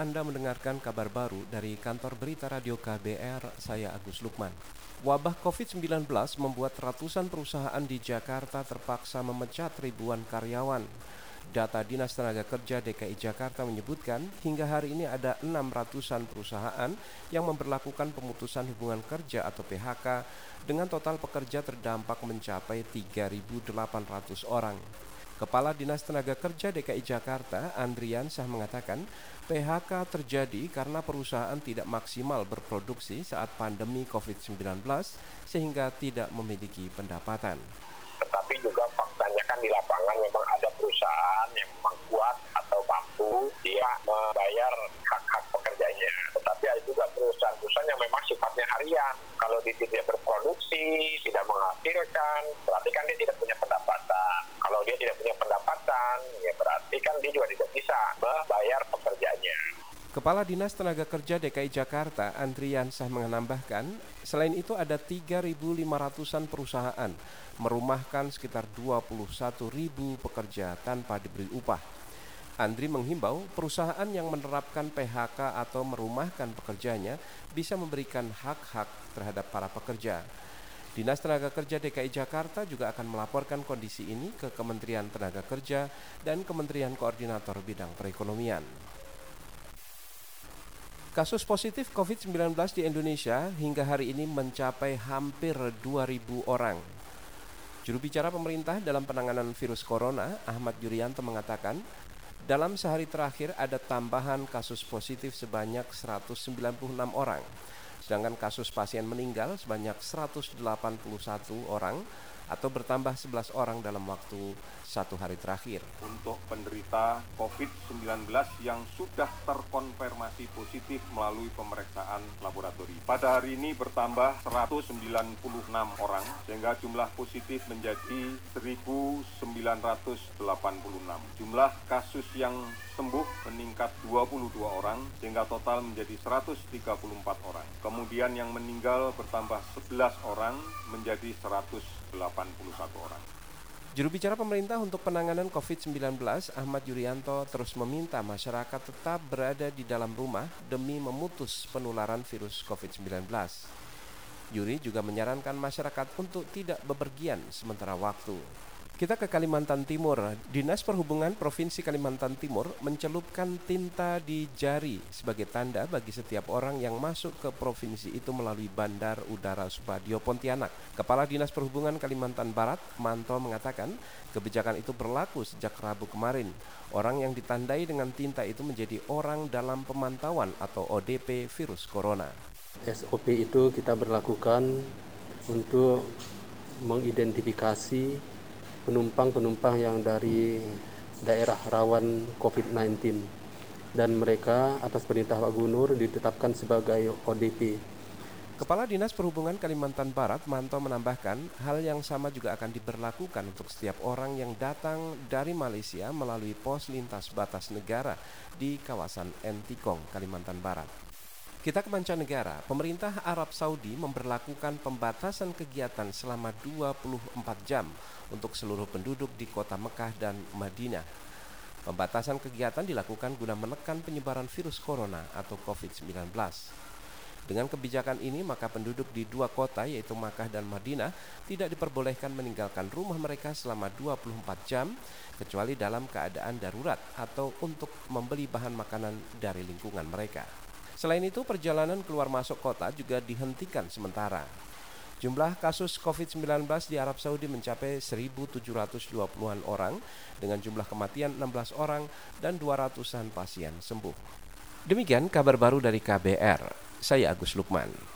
Anda mendengarkan kabar baru dari kantor berita radio KBR, saya Agus Lukman. Wabah COVID-19 membuat ratusan perusahaan di Jakarta terpaksa memecat ribuan karyawan. Data Dinas Tenaga Kerja DKI Jakarta menyebutkan hingga hari ini ada 600-an perusahaan yang memperlakukan pemutusan hubungan kerja atau PHK dengan total pekerja terdampak mencapai 3.800 orang. Kepala Dinas Tenaga Kerja DKI Jakarta, Andrian Sah mengatakan, PHK terjadi karena perusahaan tidak maksimal berproduksi saat pandemi COVID-19 sehingga tidak memiliki pendapatan. Tetapi juga faktanya kan di lapangan memang ada perusahaan yang memang kuat atau mampu dia membayar hak-hak pekerjanya. Tetapi ada juga perusahaan-perusahaan yang memang sifatnya harian. Kalau dia tidak berproduksi, tidak menghasilkan, berarti kan dia tidak punya pendapatan kalau dia tidak punya pendapatan, ya berarti kan dia juga tidak bisa membayar pekerjaannya. Kepala Dinas Tenaga Kerja DKI Jakarta, Andrian Sah menambahkan, selain itu ada 3.500-an perusahaan merumahkan sekitar 21.000 pekerja tanpa diberi upah. Andri menghimbau perusahaan yang menerapkan PHK atau merumahkan pekerjanya bisa memberikan hak-hak terhadap para pekerja. Dinas Tenaga Kerja DKI Jakarta juga akan melaporkan kondisi ini ke Kementerian Tenaga Kerja dan Kementerian Koordinator Bidang Perekonomian. Kasus positif COVID-19 di Indonesia hingga hari ini mencapai hampir 2.000 orang. Juru bicara pemerintah dalam penanganan virus corona, Ahmad Yuryanto mengatakan, dalam sehari terakhir ada tambahan kasus positif sebanyak 196 orang Sedangkan kasus pasien meninggal sebanyak 181 orang atau bertambah 11 orang dalam waktu satu hari terakhir. Untuk penderita COVID-19 yang sudah terkonfirmasi positif melalui pemeriksaan laboratorium. Pada hari ini bertambah 196 orang, sehingga jumlah positif menjadi 1.986. Jumlah kasus yang sembuh meningkat 22 orang, sehingga total menjadi 134 orang. Kemudian yang meninggal bertambah 11 orang menjadi 181 orang. Juru bicara pemerintah untuk penanganan COVID-19, Ahmad Yuryanto, terus meminta masyarakat tetap berada di dalam rumah demi memutus penularan virus COVID-19. Yuri juga menyarankan masyarakat untuk tidak bepergian sementara waktu. Kita ke Kalimantan Timur. Dinas Perhubungan Provinsi Kalimantan Timur mencelupkan tinta di jari sebagai tanda bagi setiap orang yang masuk ke provinsi itu melalui Bandar Udara Supadio Pontianak. Kepala Dinas Perhubungan Kalimantan Barat, Manto mengatakan, kebijakan itu berlaku sejak Rabu kemarin. Orang yang ditandai dengan tinta itu menjadi orang dalam pemantauan atau ODP virus corona. SOP itu kita berlakukan untuk mengidentifikasi penumpang-penumpang yang dari daerah rawan COVID-19 dan mereka atas perintah Pak Gubernur ditetapkan sebagai ODP. Kepala Dinas Perhubungan Kalimantan Barat Manto menambahkan hal yang sama juga akan diberlakukan untuk setiap orang yang datang dari Malaysia melalui pos lintas batas negara di kawasan Entikong, Kalimantan Barat. Kita ke mancanegara, pemerintah Arab Saudi memperlakukan pembatasan kegiatan selama 24 jam untuk seluruh penduduk di kota Mekah dan Madinah. Pembatasan kegiatan dilakukan guna menekan penyebaran virus corona atau COVID-19. Dengan kebijakan ini, maka penduduk di dua kota yaitu Makkah dan Madinah tidak diperbolehkan meninggalkan rumah mereka selama 24 jam kecuali dalam keadaan darurat atau untuk membeli bahan makanan dari lingkungan mereka. Selain itu, perjalanan keluar masuk kota juga dihentikan sementara. Jumlah kasus COVID-19 di Arab Saudi mencapai 1.720-an orang dengan jumlah kematian 16 orang dan 200-an pasien sembuh. Demikian kabar baru dari KBR. Saya Agus Lukman.